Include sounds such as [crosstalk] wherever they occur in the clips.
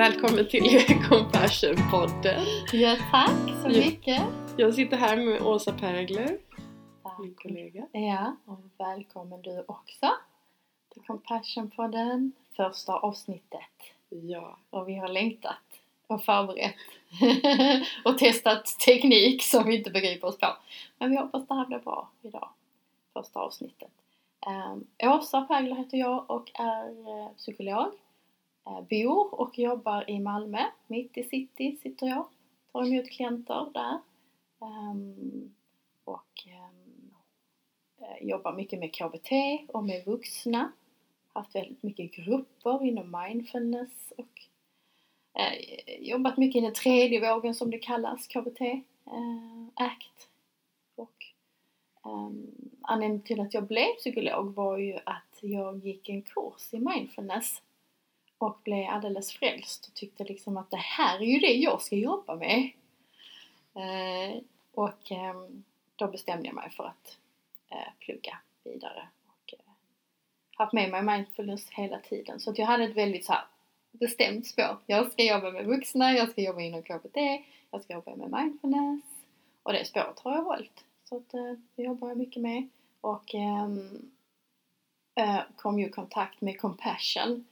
Välkommen till Compassion-podden. Ja, tack så mycket. Jag sitter här med Åsa Pergler, min kollega. Ja, och välkommen du också till Compassion-podden, första avsnittet. Ja, Och vi har längtat och förberett [laughs] och testat teknik som vi inte begriper oss på. Men vi hoppas det här blir bra idag, första avsnittet. Um, Åsa Pergler heter jag och är eh, psykolog. Eh, bor och jobbar i Malmö, mitt i city sitter jag. Tar emot klienter där. Ehm, och ehm, eh, jobbar mycket med KBT och med vuxna. Haft väldigt mycket grupper inom mindfulness och eh, jobbat mycket i den tredje vågen som det kallas, KBT, ACT. Och um, anledningen till att jag blev psykolog var ju att jag gick en kurs i mindfulness och blev alldeles frälst och tyckte liksom att det här är ju det jag ska jobba med. Eh, och eh, då bestämde jag mig för att eh, plugga vidare och eh, haft med mig mindfulness hela tiden. Så att jag hade ett väldigt så här bestämt spår. Jag ska jobba med vuxna, jag ska jobba inom KBT, jag ska jobba med mindfulness och det spåret har jag hållit. Så att eh, det jobbar jag mycket med och ehm, eh, kom ju i kontakt med compassion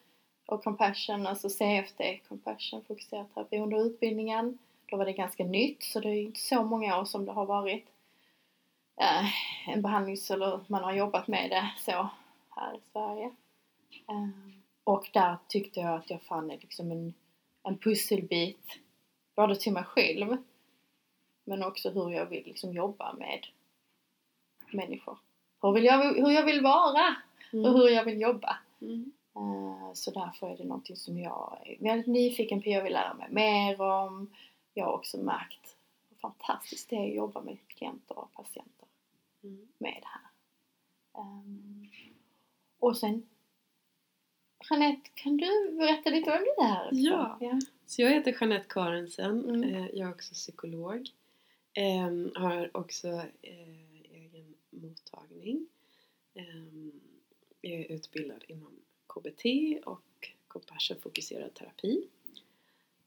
och compassion, alltså CFT, compassion fokuserad terapi under utbildningen. Då var det ganska nytt så det är inte så många år som det har varit eh, en behandlings eller man har jobbat med det så här i Sverige. Eh, och där tyckte jag att jag fann liksom en, en pusselbit både till mig själv men också hur jag vill liksom jobba med människor. Hur, vill jag, hur jag vill vara och mm. hur jag vill jobba. Mm. Eh, Så därför är det någonting som jag är väldigt nyfiken på. Jag vill lära mig mer om. Jag har också märkt hur fantastiskt det är att jobba med klienter och patienter Mm. med det här. Ehm, Och sen Jeanette, kan du berätta lite om det här? Ja. ja. Så jag heter Jeanette Karensen, Mm. eh, jag är också psykolog. Ehm, har också eh, egen mottagning. Ehm, jag är utbildad inom KBT och compassion-fokuserad terapi.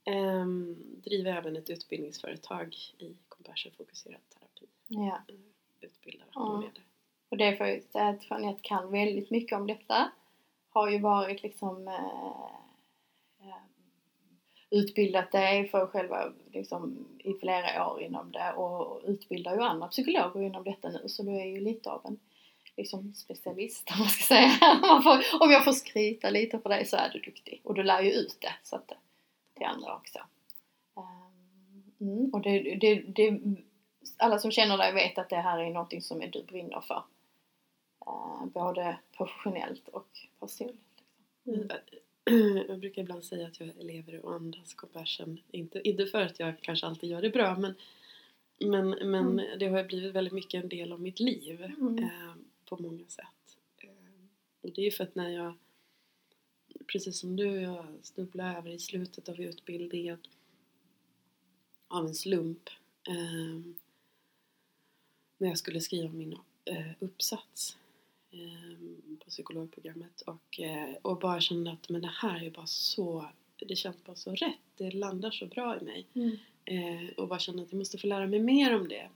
Ehm, driver även ett utbildningsföretag i compassion-fokuserad terapi. ja. Utbildar Ja. handledare. Och det jag säga att Jeanette kan väldigt mycket om detta. Har ju varit liksom eh, eh, utbildat dig för själva liksom i flera år inom det och utbildar ju andra psykologer inom detta nu så du är ju lite av en liksom specialist om man ska säga. [laughs] Får, om jag får skryta lite på dig så är du duktig och du lär ju ut det så att till andra också. Ehm, Mm, och det, det, det, alla som känner dig vet att det här är någonting som du brinner för. Eh, både professionellt och personligt. Mm. [clears throat] Jag brukar ibland säga att jag lever och andas compassion. Inte, inte för att jag kanske alltid gör det bra men, men, men det har blivit väldigt mycket en del av mitt liv Mm. På många sätt. Eh, och det är för att när jag, precis som du, jag snubblade över i slutet av utbildningen av en slump eh, när jag skulle skriva min eh, uppsats eh, på psykologprogrammet och, och bara kände att men det här är bara så, det känns bara så rätt, det landar så bra i mig. Mm. Och bara kände att jag måste få lära mig mer om det.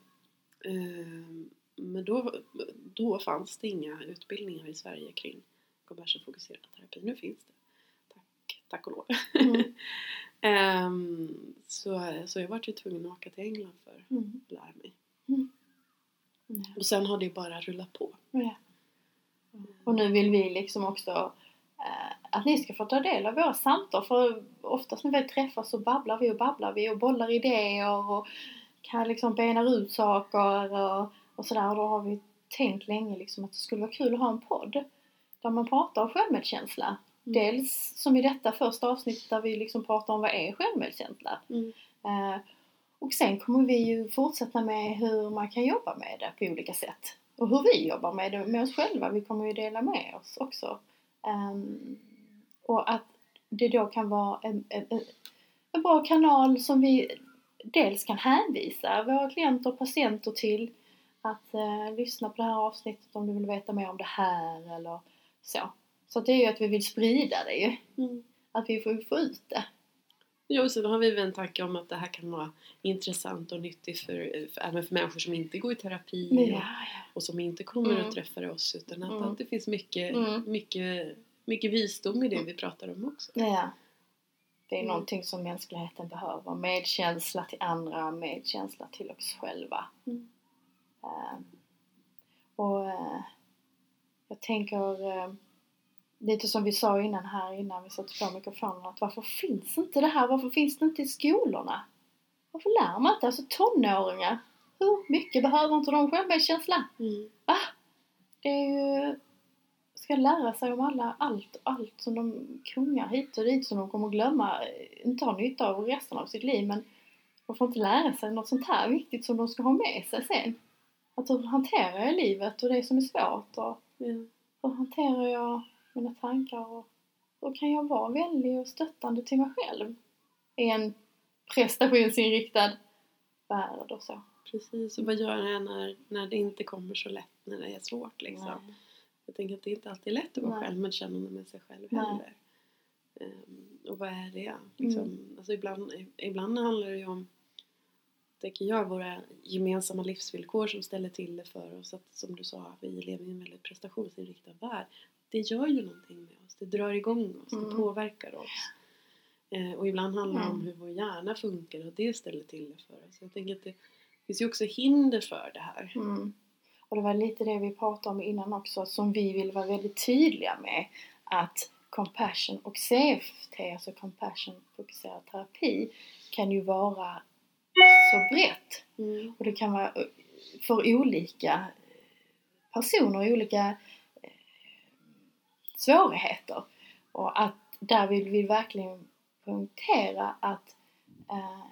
Men då, då fanns det inga utbildningar i Sverige kring compassion-fokuserad terapi. Nu finns det. Tack, tack och lov. Mm. [laughs] Ehm, så, så jag var ju tvungen att åka till England för Mm. att lära mig. Ja. Och sen har det bara rullat på. Ja. Och nu vill vi liksom också eh, att ni ska få ta del av våra samtal för oftast när vi träffas så babblar vi och babblar vi och bollar idéer och kan liksom benar ut saker och, och sådär och då har vi tänkt länge liksom att det skulle vara kul att ha en podd där man pratar om självmedkänsla. Dels som i detta första avsnittet där vi liksom pratar om vad är självmedkänsla. Mm. Eh, och sen kommer vi ju fortsätta med hur man kan jobba med det på olika sätt. Och hur vi jobbar med det med oss själva. Vi kommer ju dela med oss också. Ehm, och att det då kan vara en, en, en, en bra kanal som vi dels kan hänvisa våra klienter och patienter till att eh, lyssna på det här avsnittet om du vill veta mer om det här eller så. Så det är ju att vi vill sprida det ju. Mm. Att vi får få ut det. Ja, och sen har vi väl en tanke om att det här kan vara intressant och nyttigt för, för, även för människor som inte går i terapi Ja, och, ja. och som inte kommer Mm. att träffa oss utan att, Mm. att det finns mycket, Mm. mycket, mycket visdom i det vi pratar om också. Ja. Det är Mm. någonting som mänskligheten behöver. Medkänsla till andra, medkänsla till oss själva. Mm. Eh, och eh, jag tänker eh, lite som vi sa innan här innan vi satte på mikrofonen att varför finns inte det här? Varför finns det inte i skolorna? Varför lär man inte? Alltså tonåringar, hur mycket behöver inte de självmedkänsla? Mm. Va? Det är ju... Ska lära sig om alla, allt, allt som de kungar hit och dit som de kommer glömma, inte ha nytta av resten av sitt liv men de får inte lära sig något sånt här viktigt som de ska ha med sig sen. Att hur hanterar jag livet och det som är svårt och Ja. hur hanterar jag mina tankar och hur kan jag vara vänlig och stöttande till mig själv i en prestationsinriktad värld och så. Precis, och vad gör jag när, när det inte kommer så lätt, när det är svårt liksom? Nej. Jag tänker att det är inte alltid lätt att vara Nej. självmedkännande med sig själv Nej. heller. Ehm, och vad är det? Liksom, Mm. alltså ibland, ibland handlar det ju om, tänker jag, våra gemensamma livsvillkor som ställer till det för oss. Att som du sa, vi lever i en väldigt prestationsinriktad värld. Det gör ju någonting med oss. Det drar igång oss. Det Mm. påverkar oss. Eh, och ibland handlar det om Mm. hur vår hjärna funkar och det ställer till det för oss. Jag tänker att det finns ju också hinder för det här. Mm. Och det var lite det vi pratade om innan också som vi vill vara väldigt tydliga med att compassion och CFT, alltså compassion fokuserad terapi, kan ju vara så brett Mm. och det kan vara eh, för olika personer och olika eh, svårigheter. Och att där vill vi verkligen punktera att, eh,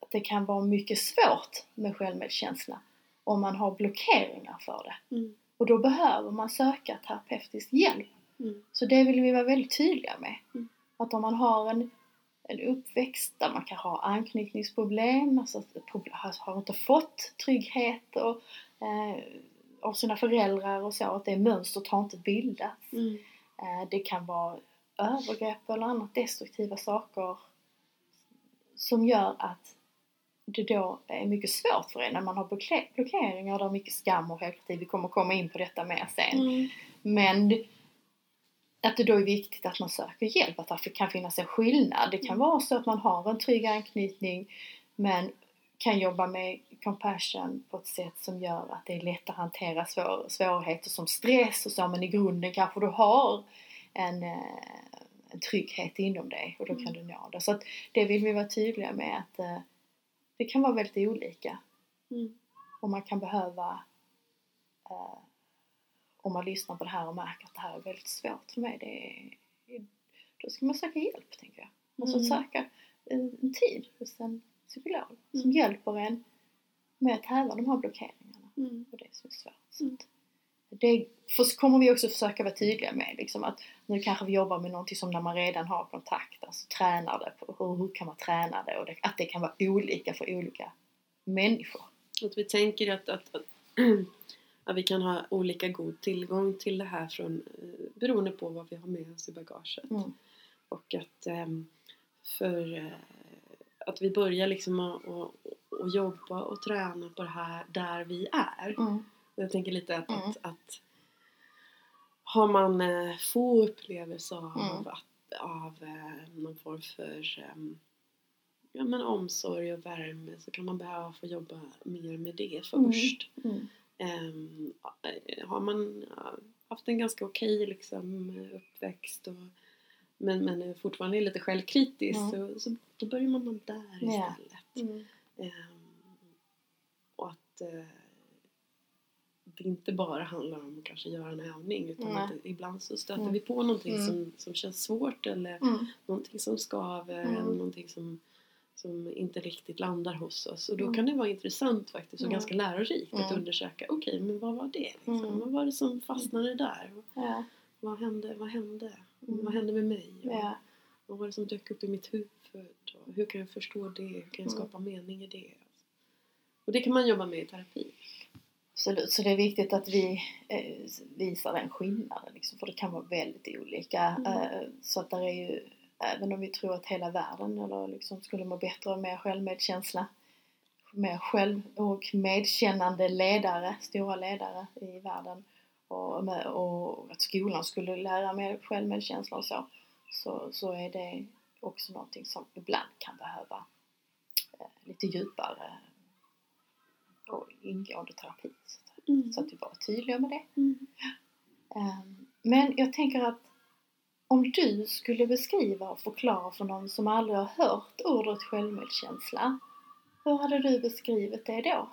att det kan vara mycket svårt med självmedkänsla om man har blockeringar för det. Mm. Och då behöver man söka terapeutisk hjälp. Mm. Så det vill vi vara väldigt tydliga med. Mm. Att om man har en, en uppväxt där man kan ha anknytningsproblem, alltså har, inte fått trygghet och, eh, av sina föräldrar och så, att det mönstret har inte bildats. Mm. Eh, det kan vara övergrepp eller annat destruktiva saker som gör att det då är mycket svårt för en när man har block- blockeringar, där är mycket skam och självkritik. Vi kommer komma in på detta mer sen. Mm. Men att det då är viktigt att man söker hjälp, att det kan finnas en skillnad. Det kan Mm. vara så att man har en trygg anknytning men kan jobba med compassion på ett sätt som gör att det är lätt att hantera svår, svårigheter som stress och så men i grunden kanske du har en, eh, en trygghet inom dig och då kan Mm. du nå det. Så att det vill vi vara tydliga med att eh, det kan vara väldigt olika Mm. och man kan behöva eh, om man lyssnar på det här och märker att det här är väldigt svårt för mig, det är, då ska man söka hjälp tänker jag. Alltså Mm. söka en, en tid hos en psykolog som Mm. hjälper en med att häva de här blockeringarna Mm. och det som är svårt. Så Mm. det kommer vi också försöka vara tydliga med liksom att nu kanske vi jobbar med någonting som när man redan har kontakt, alltså tränar det på hur, hur kan man träna det och det, att det kan vara olika för olika människor. Att vi tänker att, att, att, att vi kan ha olika god tillgång till det här från, eh, beroende på vad vi har med oss i bagaget. Mm. Och att ehm, för eh, att vi börjar liksom att att- att jobba och träna på det här där vi är. Mm. Jag tänker lite att, Mm. att, att har man eh, få upplevelser av, Mm. att, av någon form för ehm, ja, men omsorg och värme så kan man behöva få jobba mer med det först. Mm. Eh, har man haft en ganska okej liksom, uppväxt och, men, men är fortfarande lite självkritisk Mm. så, så då börjar man där istället. Mm. Ehm, och att eh, det inte bara handlar om att kanske göra en övning utan Nej. att ibland så stöter Mm. vi på någonting Mm. som, som känns svårt eller Mm. någonting som skaver Mm. eller någonting som, som inte riktigt landar hos oss. Och då Mm. kan det vara intressant faktiskt och Mm. ganska lärorikt att Mm. undersöka okej men vad var det? Liksom? Mm. Vad var det som fastnade där? Ja. Vad hände? Vad hände? Mm. Vad hände med mig? Och Ja. Vad var det som dök upp i mitt huvud? Och hur kan jag förstå det? Hur kan jag Mm. skapa mening i det? Och det kan man jobba med i terapi. Absolut, så det är viktigt att vi eh, visar den skillnaden liksom, för det kan vara väldigt olika. Mm. Eh, så att det är ju även om vi tror att hela världen eller liksom skulle må bättre av mer självmedkänsla, mer själv och medkännande ledare, stora ledare i världen och, med, och att skolan skulle lära mer självmedkänsla och så, så, så är det också någonting som ibland kan behöva eh, lite djupare och ingående terapi. Mm. Så att vi är tydliga med det. Mm. Ehm, Men jag tänker att om du skulle beskriva och förklara för någon som aldrig har hört ordet självmedkänsla, hur hade du beskrivit det då?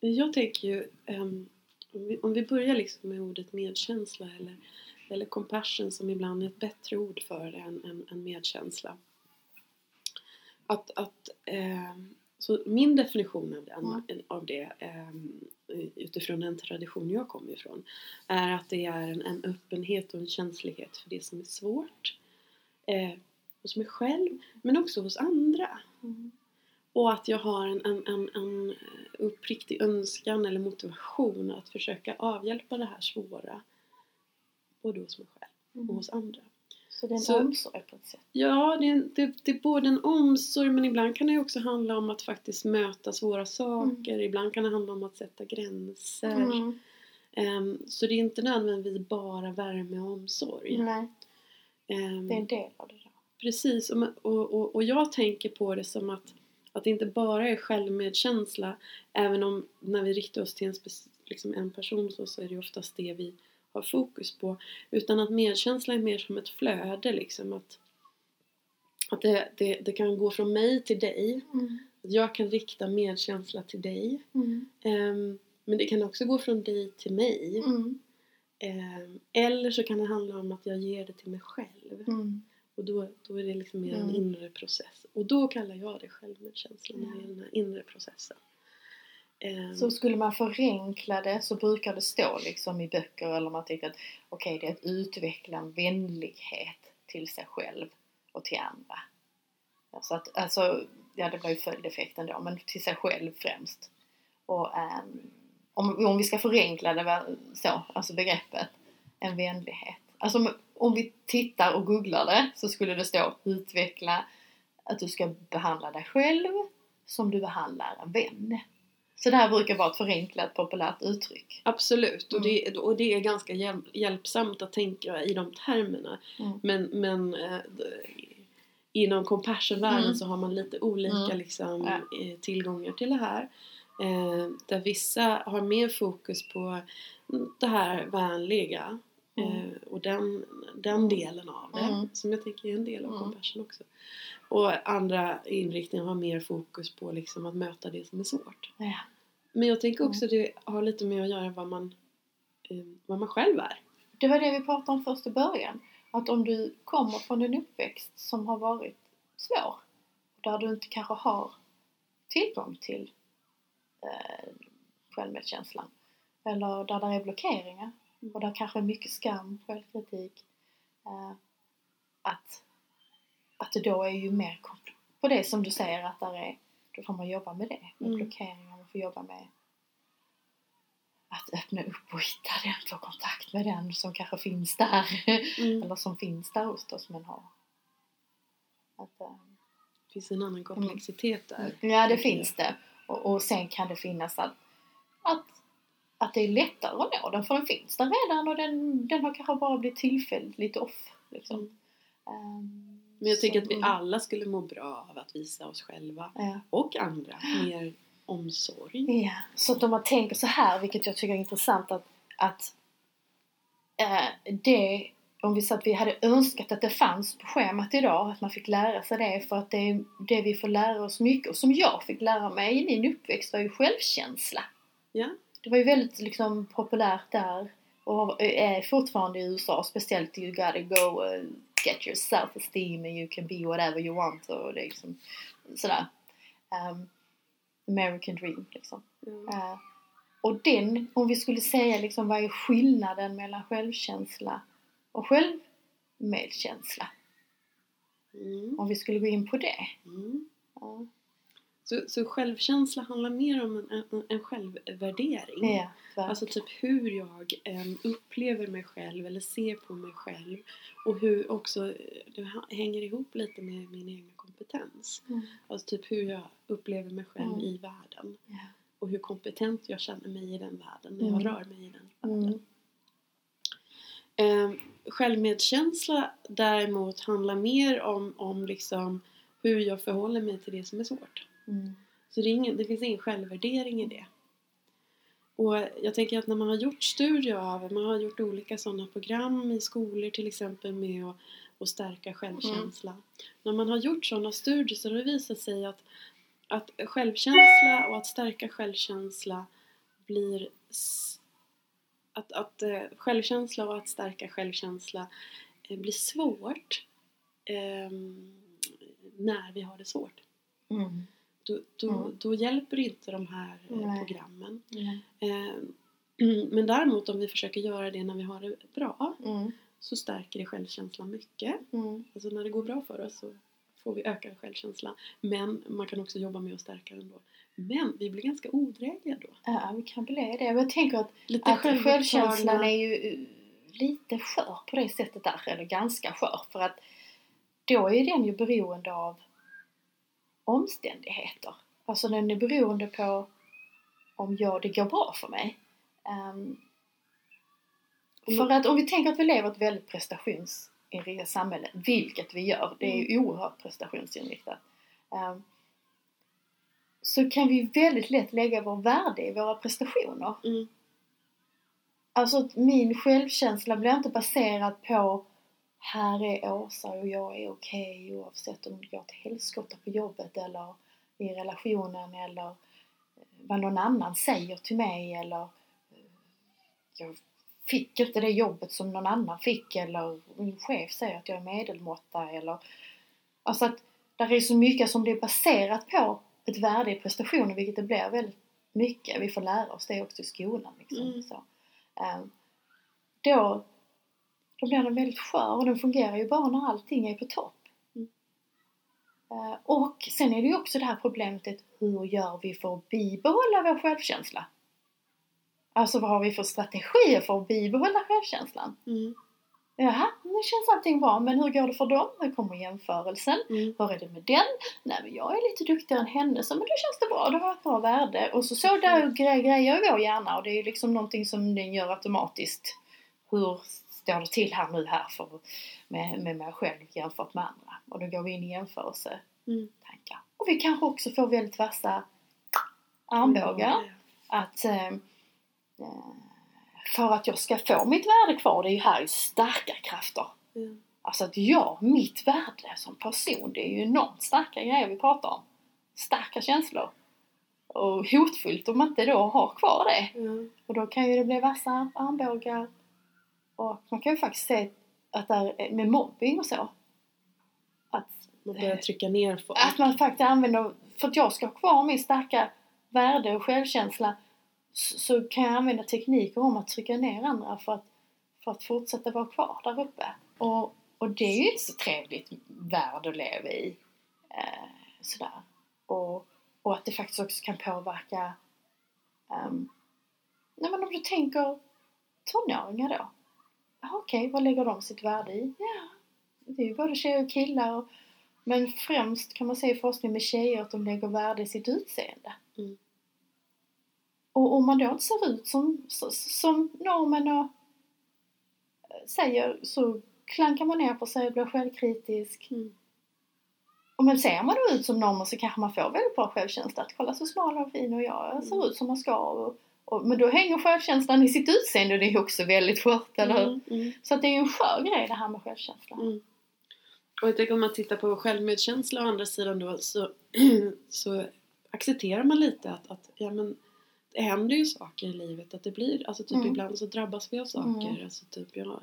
Jag tänker ju, ehm, om, vi, om vi börjar liksom med ordet medkänsla eller, eller compassion som ibland är ett bättre ord för det än, än, än medkänsla. Att, att, ehm, så min definition av, den, av det ehm, utifrån den tradition jag kommer ifrån är att det är en, en öppenhet och en känslighet för det som är svårt eh, hos mig själv men också hos andra. Och att jag har en, en, en, en uppriktig önskan eller motivation att försöka avhjälpa det här svåra. Både hos mig själv och hos andra. Så det är en Så- omsorg på ett sätt. Ja, det är, det, det är både en omsorg men ibland kan det också handla om att faktiskt möta svåra saker. Ibland kan det handla om att sätta gränser. Mm. Ehm, så det är inte nödvändigtvis bara värme och omsorg. Nej, Ehm, det är en del av det då. Precis, och, och, och, och jag tänker på det som att, att det inte bara är självmedkänsla även om när vi riktar oss till en, liksom en person så, så är det oftast det vi har fokus på. Utan att medkänsla är mer som ett flöde liksom. Att, att det, det, det kan gå från mig till dig. Att jag kan rikta medkänsla till dig. Mm. Ehm, men det kan också gå från dig till mig. Mm. Ehm, eller så kan det handla om att jag ger det till mig själv. Mm. Och då, då är det liksom mer en Mm. inre process. Och då kallar jag det självmedkänsla när det är den här inre processen. Ehm. Så skulle man förenkla det så brukar det stå liksom i böcker eller man tycker att okej det är att utveckla en vänlighet till sig själv och till andra. Alltså, att, alltså ja det blir ju följdeffekten då men till sig själv främst. Och um, om, om vi ska förenkla det så, alltså begreppet en vänlighet. Alltså om, om vi tittar och googlar det så skulle det stå utveckla att du ska behandla dig själv som du behandlar en vän. Så det här brukar vara ett förenklat populärt uttryck. Absolut, och, Mm. det, och det är ganska hjälp, hjälpsamt att tänka i de termerna. Mm. Men, men eh, inom compassion-världen Mm. så har man lite olika Mm. liksom, Ja. eh, tillgångar till det här. Eh, där vissa har mer fokus på det här vänliga Mm. eh, och den, den Mm. delen av det Mm. som jag tycker är en del av Mm. compassion också. Och andra inriktningar har mer fokus på liksom att möta det som är svårt. Ja. Men jag tänker Mm. också det har lite med att göra vad man, eh, vad man själv är. Det var det vi pratade om först i början. Att om du kommer från en uppväxt som har varit svår, där du inte kanske har tillgång till eh, självmedkänslan, eller där det är blockeringar, och där kanske är mycket skam, självkritik, eh, att, att det då är ju mer på det som du säger att där är, då får man jobba med det, med Mm. blockeringar, man får jobba med att öppna upp och hitta den, få kontakt med den som kanske finns där. Mm. Eller som finns där hos oss men har. Att, eh, Det finns en annan komplexitet där. ja det finns det. Och, och sen kan det finnas att, att, att det är lättare att nå den för den finns där redan och den, den har kanske bara blivit tillfälligt lite off. Liksom. Ehm, Men jag tänker så- att vi alla skulle må bra av att visa oss själva Ja. och andra mer omsorg. Ja, så att om man tänker så här, vilket jag tycker är intressant att, att eh, det, om vi sa att vi hade önskat att det fanns på schemat idag, att man fick lära sig det för att det är det vi får lära oss mycket och som jag fick lära mig i min uppväxt var ju självkänsla. Ja. Det var ju väldigt liksom populärt där och är fortfarande i USA, speciellt you gotta go uh, get your self-esteem and you can be whatever you want och det är liksom sådär. Um, American dream liksom. Ja. Eh, och den, om vi skulle säga liksom vad är skillnaden mellan självkänsla och självmedkänsla? Mm. Om vi skulle gå in på det. Mm. Ja. Så, så självkänsla handlar mer om en, en, en självvärdering. Ja. Alltså typ hur jag em, upplever mig själv eller ser på mig själv. Och hur också det hänger ihop lite med min egen kompetens. Mm. Alltså typ hur jag upplever mig själv Mm. i världen. Ja. Och hur kompetent jag känner mig i den världen när Mm. jag rör mig i den världen. Mm. Eh, självmedkänsla däremot handlar mer om, om liksom hur jag förhåller mig till det som är svårt. Mm. Så det, ingen, det finns ingen självvärdering i det. Och jag tänker att när man har gjort studier av, man har gjort olika sådana program i skolor till exempel med att, att stärka självkänsla. När man har gjort sådana studier så har det visat sig att, att självkänsla och att stärka självkänsla blir att, att eh, självkänsla och att stärka självkänsla eh, blir svårt ehm, när vi har det svårt. Mm. Då, då, Mm. då hjälper inte de här eh, Nej. programmen. Mm. [clears throat] Men däremot om vi försöker göra det när vi har det bra Mm. så stärker det självkänslan mycket. Mm. Alltså när det går bra för oss så får vi ökad självkänsla. Men man kan också jobba med att stärka den då. Men vi blir ganska odrägliga då. Ja, vi kan bli det. Jag tänker att, Lite att självkänslan är ju eh, lite skör på det sättet där, eller ganska skör. För att då är den ju beroende av omständigheter. Alltså den är beroende på om jag, det går bra för mig. Ehm, för att om vi tänker att vi lever i ett väldigt prestationsinriktat samhälle, vilket vi gör, det är ju oerhört prestationsinriktat. ehm, så kan vi väldigt lätt lägga vår värde i våra prestationer. Mm. Alltså att min självkänsla blir inte baserad på här är Åsa och jag är okej oavsett om det går till helskotta på jobbet eller i relationen eller vad någon annan säger till mig eller eh, jag fick inte det jobbet som någon annan fick eller min chef säger att jag är medelmåtta eller alltså att där är så mycket som det är baserat på ett värde i prestationen vilket det blir väldigt mycket. Vi får lära oss det också i skolan. Liksom, Mm. så. Ehm, då, då blir den väldigt skör och den fungerar ju bara när allting är på topp. Mm. Eh, och sen är det ju också det här problemet hur gör vi för att bibehålla vår självkänsla? Alltså vad har vi för strategier för att bibehålla självkänslan? Mm. Jaha, nu känns allting bra, men hur går det för dem? Hur kommer jämförelsen? Mm. Hur är det med den? Nej men jag är lite duktigare än henne så men då känns det bra, det har ett bra värde. Och så så där gre- grejer i vår hjärna och det är ju liksom någonting som den gör automatiskt. Hur står det till här nu här för, med, med mig själv jämfört med andra? Och då går vi in i jämförelsetankar. Mm. Och vi kanske också får väldigt vassa armbågar att eh, för att jag ska få mitt värde kvar, det är ju här ju starka krafter. Ja. Alltså att jag, mitt värde som person, det är ju enormt starka grejer vi pratar om. Starka känslor. Och hotfullt om man inte då har kvar det. Ja. Och då kan ju det bli vassa armbågar. Och man kan ju faktiskt se att där är med mobbing och så. Att Man börjar trycka ner folk. att man faktiskt använder, för att jag ska ha kvar min starka värde och självkänsla så, så kan jag använda tekniker om att trycka ner andra för att, för att fortsätta vara kvar där uppe. Och, och det är ju inte så trevligt värld att leva i. Eh, sådär. Och, och att det faktiskt också kan påverka um, Nej men om du tänker tonåringar då. Ja, Okej, vad lägger de sitt värde i? Ja, det är ju både tjejer och killar. Och, men främst kan man se i forskning med tjejer att de lägger värde i sitt utseende. Mm. Och om man då inte ser ut som, som normen och eh, säger så klankar man ner på sig och blir självkritisk. Mm. Och men ser man då ut som normen så kanske man får väldigt bra självkänsla. Att kolla så smal och fin och jag ser Mm. ut som man ska. Och, och, men då hänger självkänslan i sitt utseende och det är också väldigt skört, eller hur? Mm. Mm. Så att det är ju en skör grej det här med självkänsla. Mm. Och jag tänker om man tittar på självmedkänsla å andra sidan då så, [clears throat] så accepterar man lite att, att ja, men, det händer ju saker i livet. Att det blir, alltså typ Mm. ibland så drabbas vi av saker. Mm. Alltså typ jag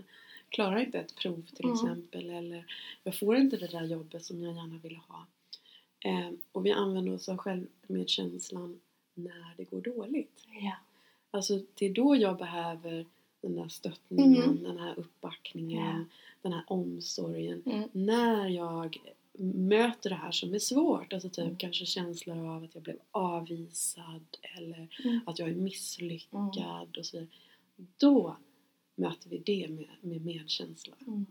klarar inte ett prov till Mm. exempel. Eller jag får inte det där jobbet som jag gärna ville ha. Eh, och vi använder oss av självmedkänslan när det går dåligt. Ja. Alltså det är då jag behöver den där stöttningen, Mm. den här uppbackningen, Ja. den här omsorgen. Mm. När jag möter det här som är svårt, alltså typ Mm. kanske känslor av att jag blev avvisad eller Mm. att jag är misslyckad och så vidare. Då möter vi det med, med medkänsla. Mm.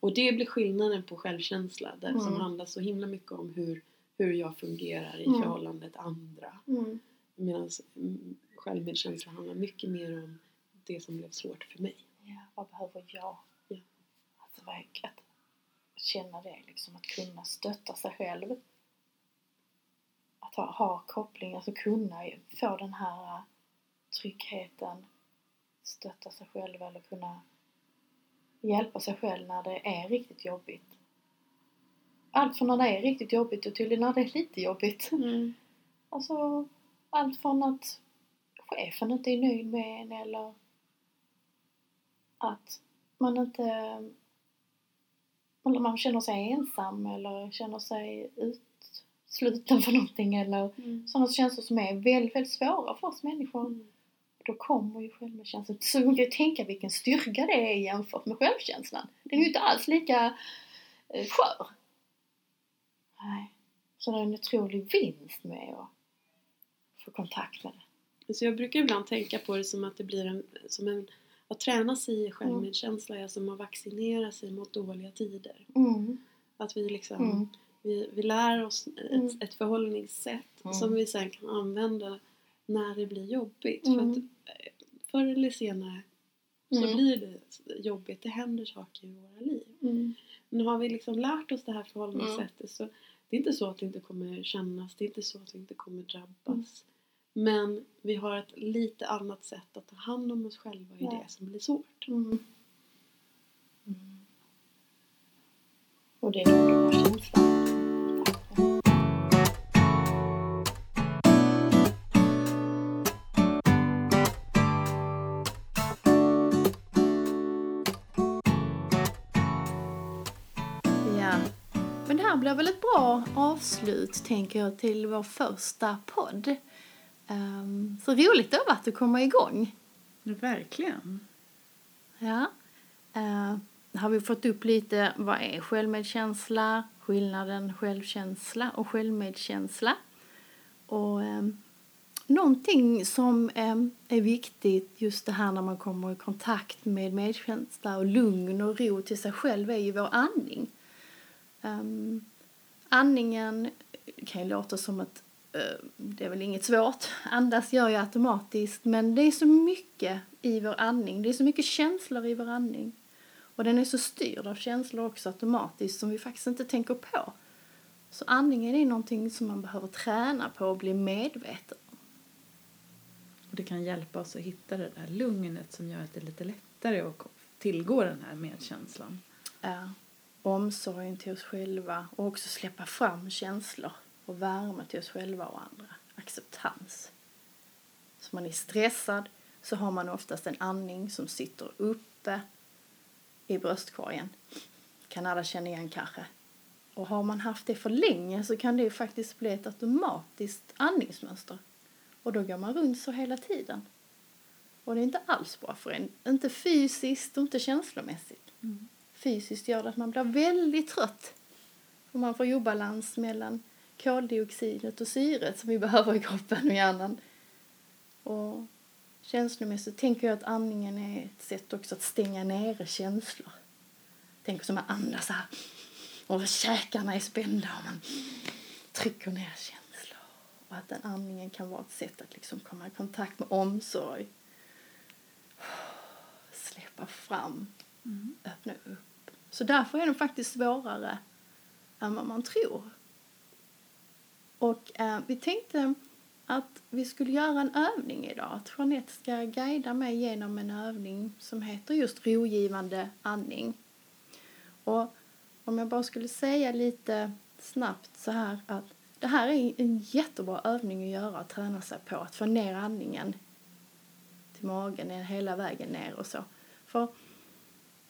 Och det blir skillnaden på självkänsla där, som Mm. handlar så himla mycket om hur, hur jag fungerar i Mm. förhållande till andra. Mm. Medan mm, självmedkänsla handlar mycket mer om det som blev svårt för mig. Ja, vad behöver jag? Ja. Alltså, att känna det, liksom, att kunna stötta sig själv. Att ha, ha koppling, alltså kunna få den här äh, tryggheten, stötta sig själv eller kunna hjälpa sig själv när det är riktigt jobbigt. Allt från när det är riktigt jobbigt och till när det är lite jobbigt. Alltså, allt från att chefen inte är nöjd med en eller att man inte eller man känner sig ensam eller känner sig utsluten för någonting eller Mm. sådana känslor som är väldigt, väldigt svåra för oss människor. Mm. Då kommer ju självkänslan. Så man kan ju tänka vilken styrka det är jämfört med självkänslan. Den är ju inte alls lika eh, skör. Nej. Så det är en otrolig vinst med att få kontakt med det. Så jag brukar ibland tänka på det som att det blir en, som en att träna sig i självmedkänsla är som att vaccinera sig mot dåliga tider. Mm. Att vi liksom Mm. vi, vi lär oss Mm. ett, ett förhållningssätt Mm. som vi sen kan använda när det blir jobbigt. Mm. För att eh, förr eller senare så Mm. blir det jobbigt. Det händer saker i våra liv. Mm. Men har vi liksom lärt oss det här förhållningssättet så det är inte så att det inte kommer kännas, det är inte så att vi inte kommer drabbas. Men vi har ett lite annat sätt att ta hand om oss själva i Ja. det som blir svårt. Mm. Mm. Och det är här känslorna. Ja, men det här blir väl ett bra avslut tänker jag till vår första podd. Ehm, så roligt det har varit att komma igång. Verkligen. Ja. Uh, har vi fått upp lite vad är självmedkänsla, skillnaden självkänsla och självmedkänsla. Och um, någonting som um, är viktigt just det här när man kommer i kontakt med medkänsla och lugn och ro till sig själv är ju vår andning. Um, andningen kan ju låta som att eh, det är väl inget svårt. Andas gör jag automatiskt. Men det är så mycket i vår andning. Det är så mycket känslor i vår andning. Och den är så styrd av känslor också automatiskt som vi faktiskt inte tänker på. Så andningen är någonting som man behöver träna på och bli medveten om. Och det kan hjälpa oss att hitta det där lugnet som gör att det är lite lättare att tillgå den här medkänslan. Ja, omsorgen till oss själva och också släppa fram känslor och värme till oss själva och andra. Acceptans. Så man är stressad så har man oftast en andning som sitter uppe i bröstkorgen. Kan alla känna igen kanske. Och har man haft det för länge så kan det ju faktiskt bli ett automatiskt andningsmönster. Och då går man runt så hela tiden. Och det är inte alls bra för en. Inte fysiskt och inte känslomässigt. Fysiskt gör det att man blir väldigt trött. Och man får obalans mellan koldioxidet och syret som vi [laughs] behöver i kroppen och hjärnan. Och känslomässigt tänker jag att andningen är ett sätt också att stänga nere känslor. Tänk som att andas här och käkarna är spända och man trycker ner känslor. Och att den andningen kan vara ett sätt att liksom komma i kontakt med omsorg. Släppa fram, öppna upp. Så därför är den faktiskt svårare än vad man tror. Och eh, vi tänkte att vi skulle göra en övning idag. Att Jeanette ska guida mig genom en övning som heter just rogivande andning. Och om jag bara skulle säga lite snabbt så här att det här är en jättebra övning att göra, att träna sig på, att få ner andningen till magen hela vägen ner och så. För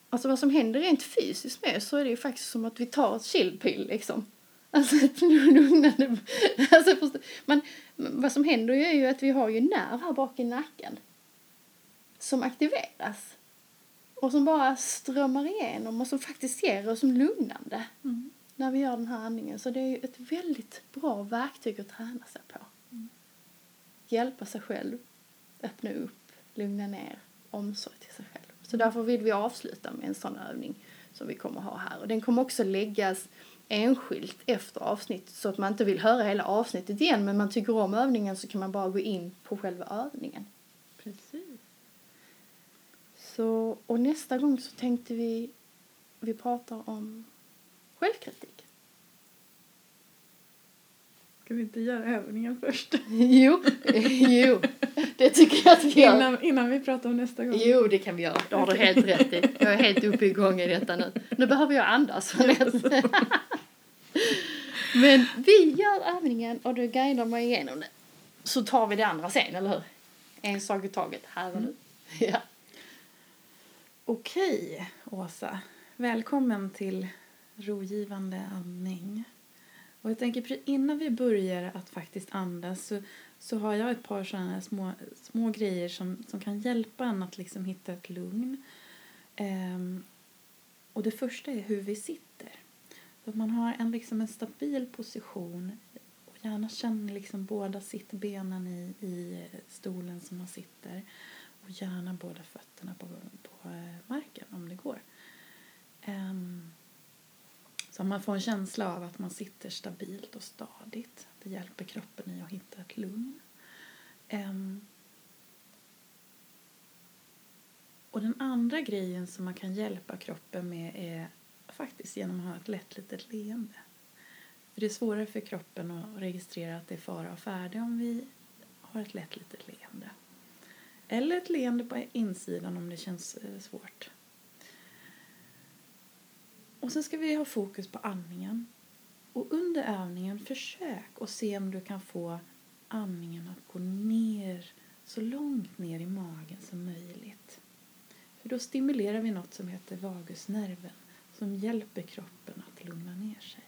alltså vad som händer rent fysiskt med så är det ju faktiskt som att vi tar ett chillpill liksom. Alltså [laughs] lugnande... Alltså, förstå- man, vad som händer är ju att vi har ju nerv här bak i nacken som aktiveras och som bara strömmar igenom och som faktiskt ger oss som lugnande. när vi gör den här andningen. Så det är ju ett väldigt bra verktyg att träna sig på. Hjälpa sig själv, öppna upp, lugna ner, omsorg till sig själv. Så därför vill vi avsluta med en sån övning som vi kommer ha här. Och den kommer också läggas enskilt efter avsnittet så att man inte vill höra hela avsnittet igen men man tycker om övningen så kan man bara gå in på själva övningen. Precis. Så, och nästa gång så tänkte vi, vi pratar om självkritik. Ska vi inte göra övningen först? [laughs] jo, [laughs] jo, det tycker jag att vi gör. Innan, innan vi pratar om nästa gång? Jo, det kan vi göra. Det har du helt rätt i. Jag är helt uppe i gång i detta nu. Nu behöver jag andas. [laughs] Men vi gör övningen och du guidar mig igenom det. Så tar vi det andra sen, eller hur? En sak i taget, här och nu. Mm. Ja. Okej, Åsa. Välkommen till rogivande andning. Och jag tänker innan vi börjar att faktiskt andas så, så har jag ett par sådana små, små grejer som, som kan hjälpa en att liksom hitta ett lugn. Um, och det första är hur vi sitter. Så att man har en, liksom en stabil position och gärna känner liksom båda sittbenen i, i stolen som man sitter. Och gärna båda fötterna på, på eh, marken om det går. Um, så man får en känsla av att man sitter stabilt och stadigt. Det hjälper kroppen i att hitta ett lugn. Um, och den andra grejen som man kan hjälpa kroppen med är faktiskt genom att ha ett lätt litet leende. För det är svårare för kroppen att registrera att det är fara och färde om vi har ett lätt litet leende. Eller ett leende på insidan om det känns eh, svårt. Och sen ska vi ha fokus på andningen. Och under övningen, försök att se om du kan få andningen att gå ner så långt ner i magen som möjligt. För då stimulerar vi något som heter vagusnerven som hjälper kroppen att lugna ner sig.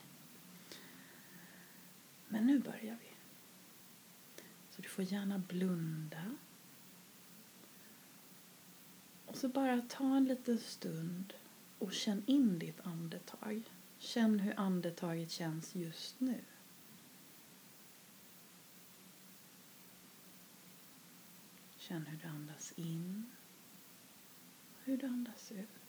Men nu börjar vi. Så du får gärna blunda. Och så bara ta en liten stund och känn in ditt andetag. Känn hur andetaget känns just nu. Känn hur du andas in hur du andas ut.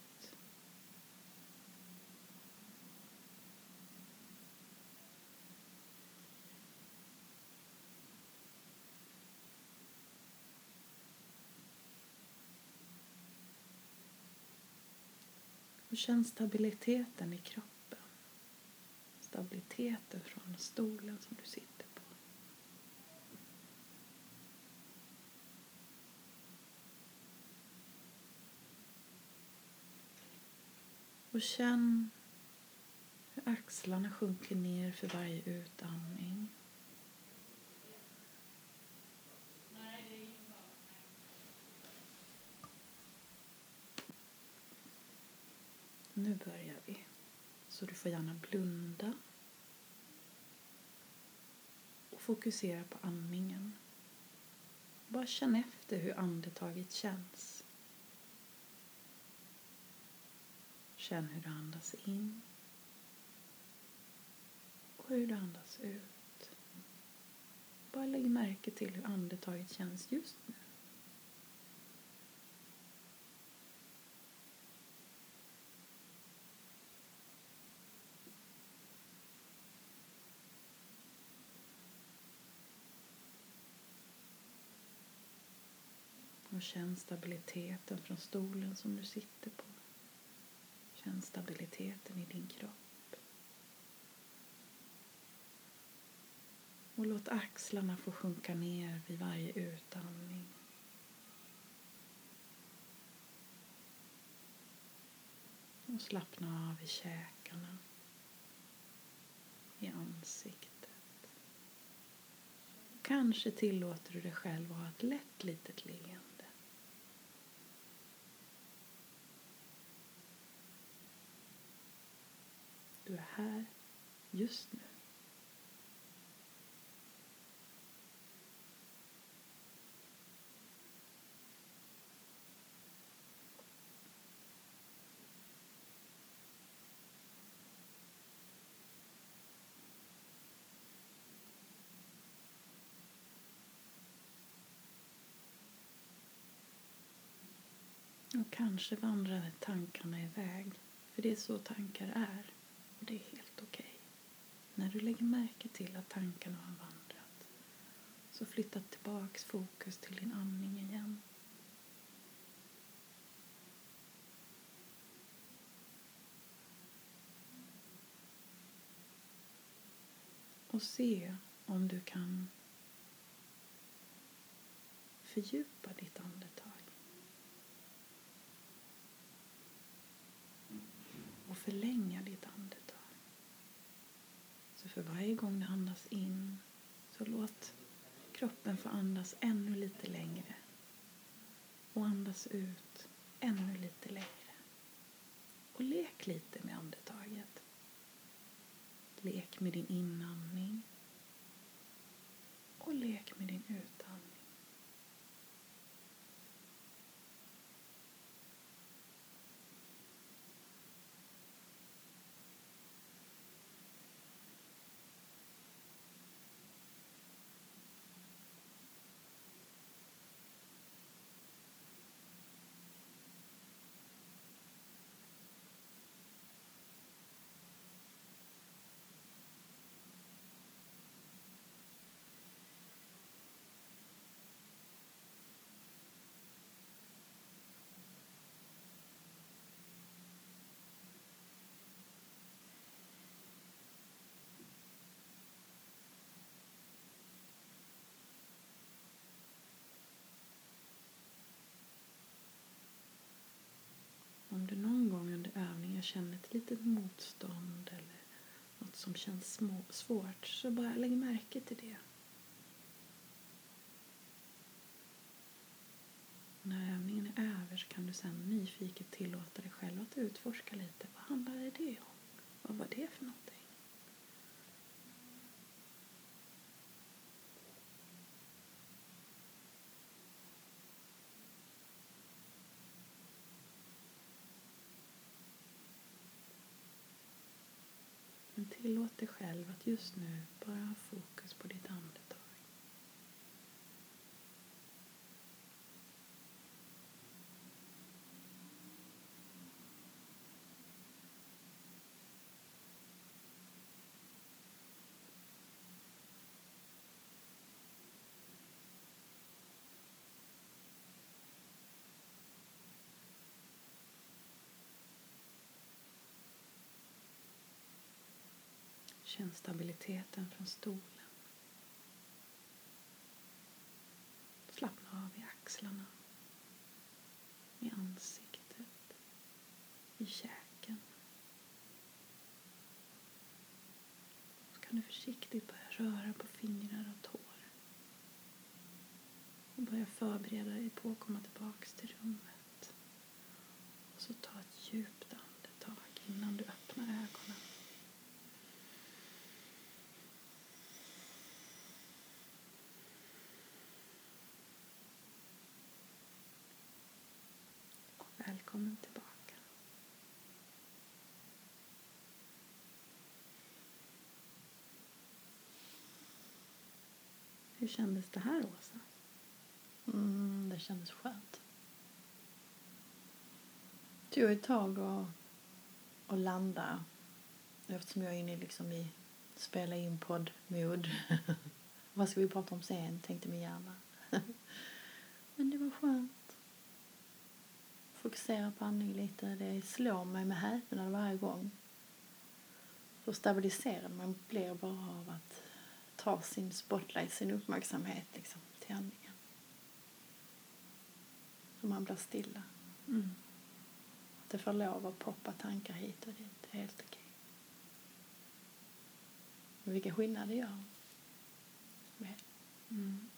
Hur känn stabiliteten i kroppen. Stabiliteten från stolen som du sitter på. Och känn hur axlarna sjunker ner för varje utandning. Nu börjar vi. Så du får gärna blunda. Och fokusera på andningen. Bara känn efter hur andetaget känns. Känn hur du andas in. Och hur du andas ut. Bara lägg märke till hur andetaget känns just nu. Och känn stabiliteten från stolen som du sitter på. Känn stabiliteten i din kropp. Och låt axlarna få sjunka ner vid varje utandning. Och slappna av i käkarna, i ansiktet. Kanske tillåter du dig själv att ha ett lätt litet leende. Du är här just nu. Och kanske vandrar tankarna iväg, för det är så tankar är. Och det är helt okej. När du lägger märke till att tankarna har vandrat så flytta tillbaks fokus till din andning igen. Och se om du kan fördjupa ditt andetag. Och förlänga ditt andetag. Så för varje gång du andas in så låt kroppen få andas ännu lite längre. Och andas ut ännu lite längre. Och lek lite med andetaget. Lek med din inandning och lek med din utandning. Känner ett litet motstånd eller något som känns små, svårt så bara lägg märke till det. När övningen är över så kan du sen nyfiket tillåta dig själv att utforska lite. Vad handlade det om? Vad var det för någonting? Tillåt dig själv att just nu bara ha fokus på ditt andetag. Känn stabiliteten från stolen. Slappna av i axlarna, i ansiktet, i käken. Så kan du försiktigt börja röra på fingrar och tår. Och börja förbereda dig på att komma tillbaks till rummet. Och så ta ett djupt andetag innan du öppnar ögonen. Välkommen tillbaka. Hur kändes det här, Åsa? Mm, det kändes skönt. Det tog ett tag att, att landa eftersom jag är inne liksom i spela in podd-mod. [laughs] Vad ska vi prata om sen, tänkte min hjärna. [laughs] Men det var skönt. Fokusera på andning lite. Det slår mig med häpnad varje gång. Så stabiliserad man blir bara av att ta sin spotlight, sin uppmärksamhet liksom, till andningen. Och man blir stilla. Mm. Det får lov att poppa tankar hit och dit. Det är helt okej. Men vilken skillnad det gör. Mm.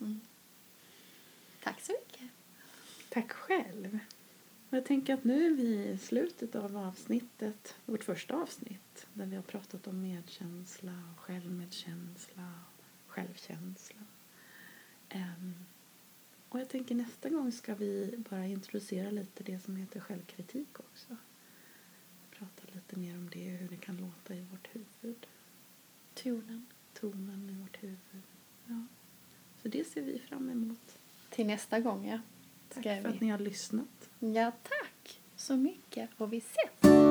Mm. Tack så mycket. Tack själv. Och Jag tänker att nu är vi i slutet av avsnittet, vårt första avsnitt, där vi har pratat om medkänsla, och självmedkänsla och självkänsla. Ehm, och jag tänker nästa gång ska vi bara introducera lite det som heter självkritik också. Prata lite mer om det, hur det kan låta i vårt huvud. Tonen. Tonen i vårt huvud. Ja. Så det ser vi fram emot. Till nästa gång, ja. Tack för att ni har lyssnat. Ja, tack så mycket. Och vi ses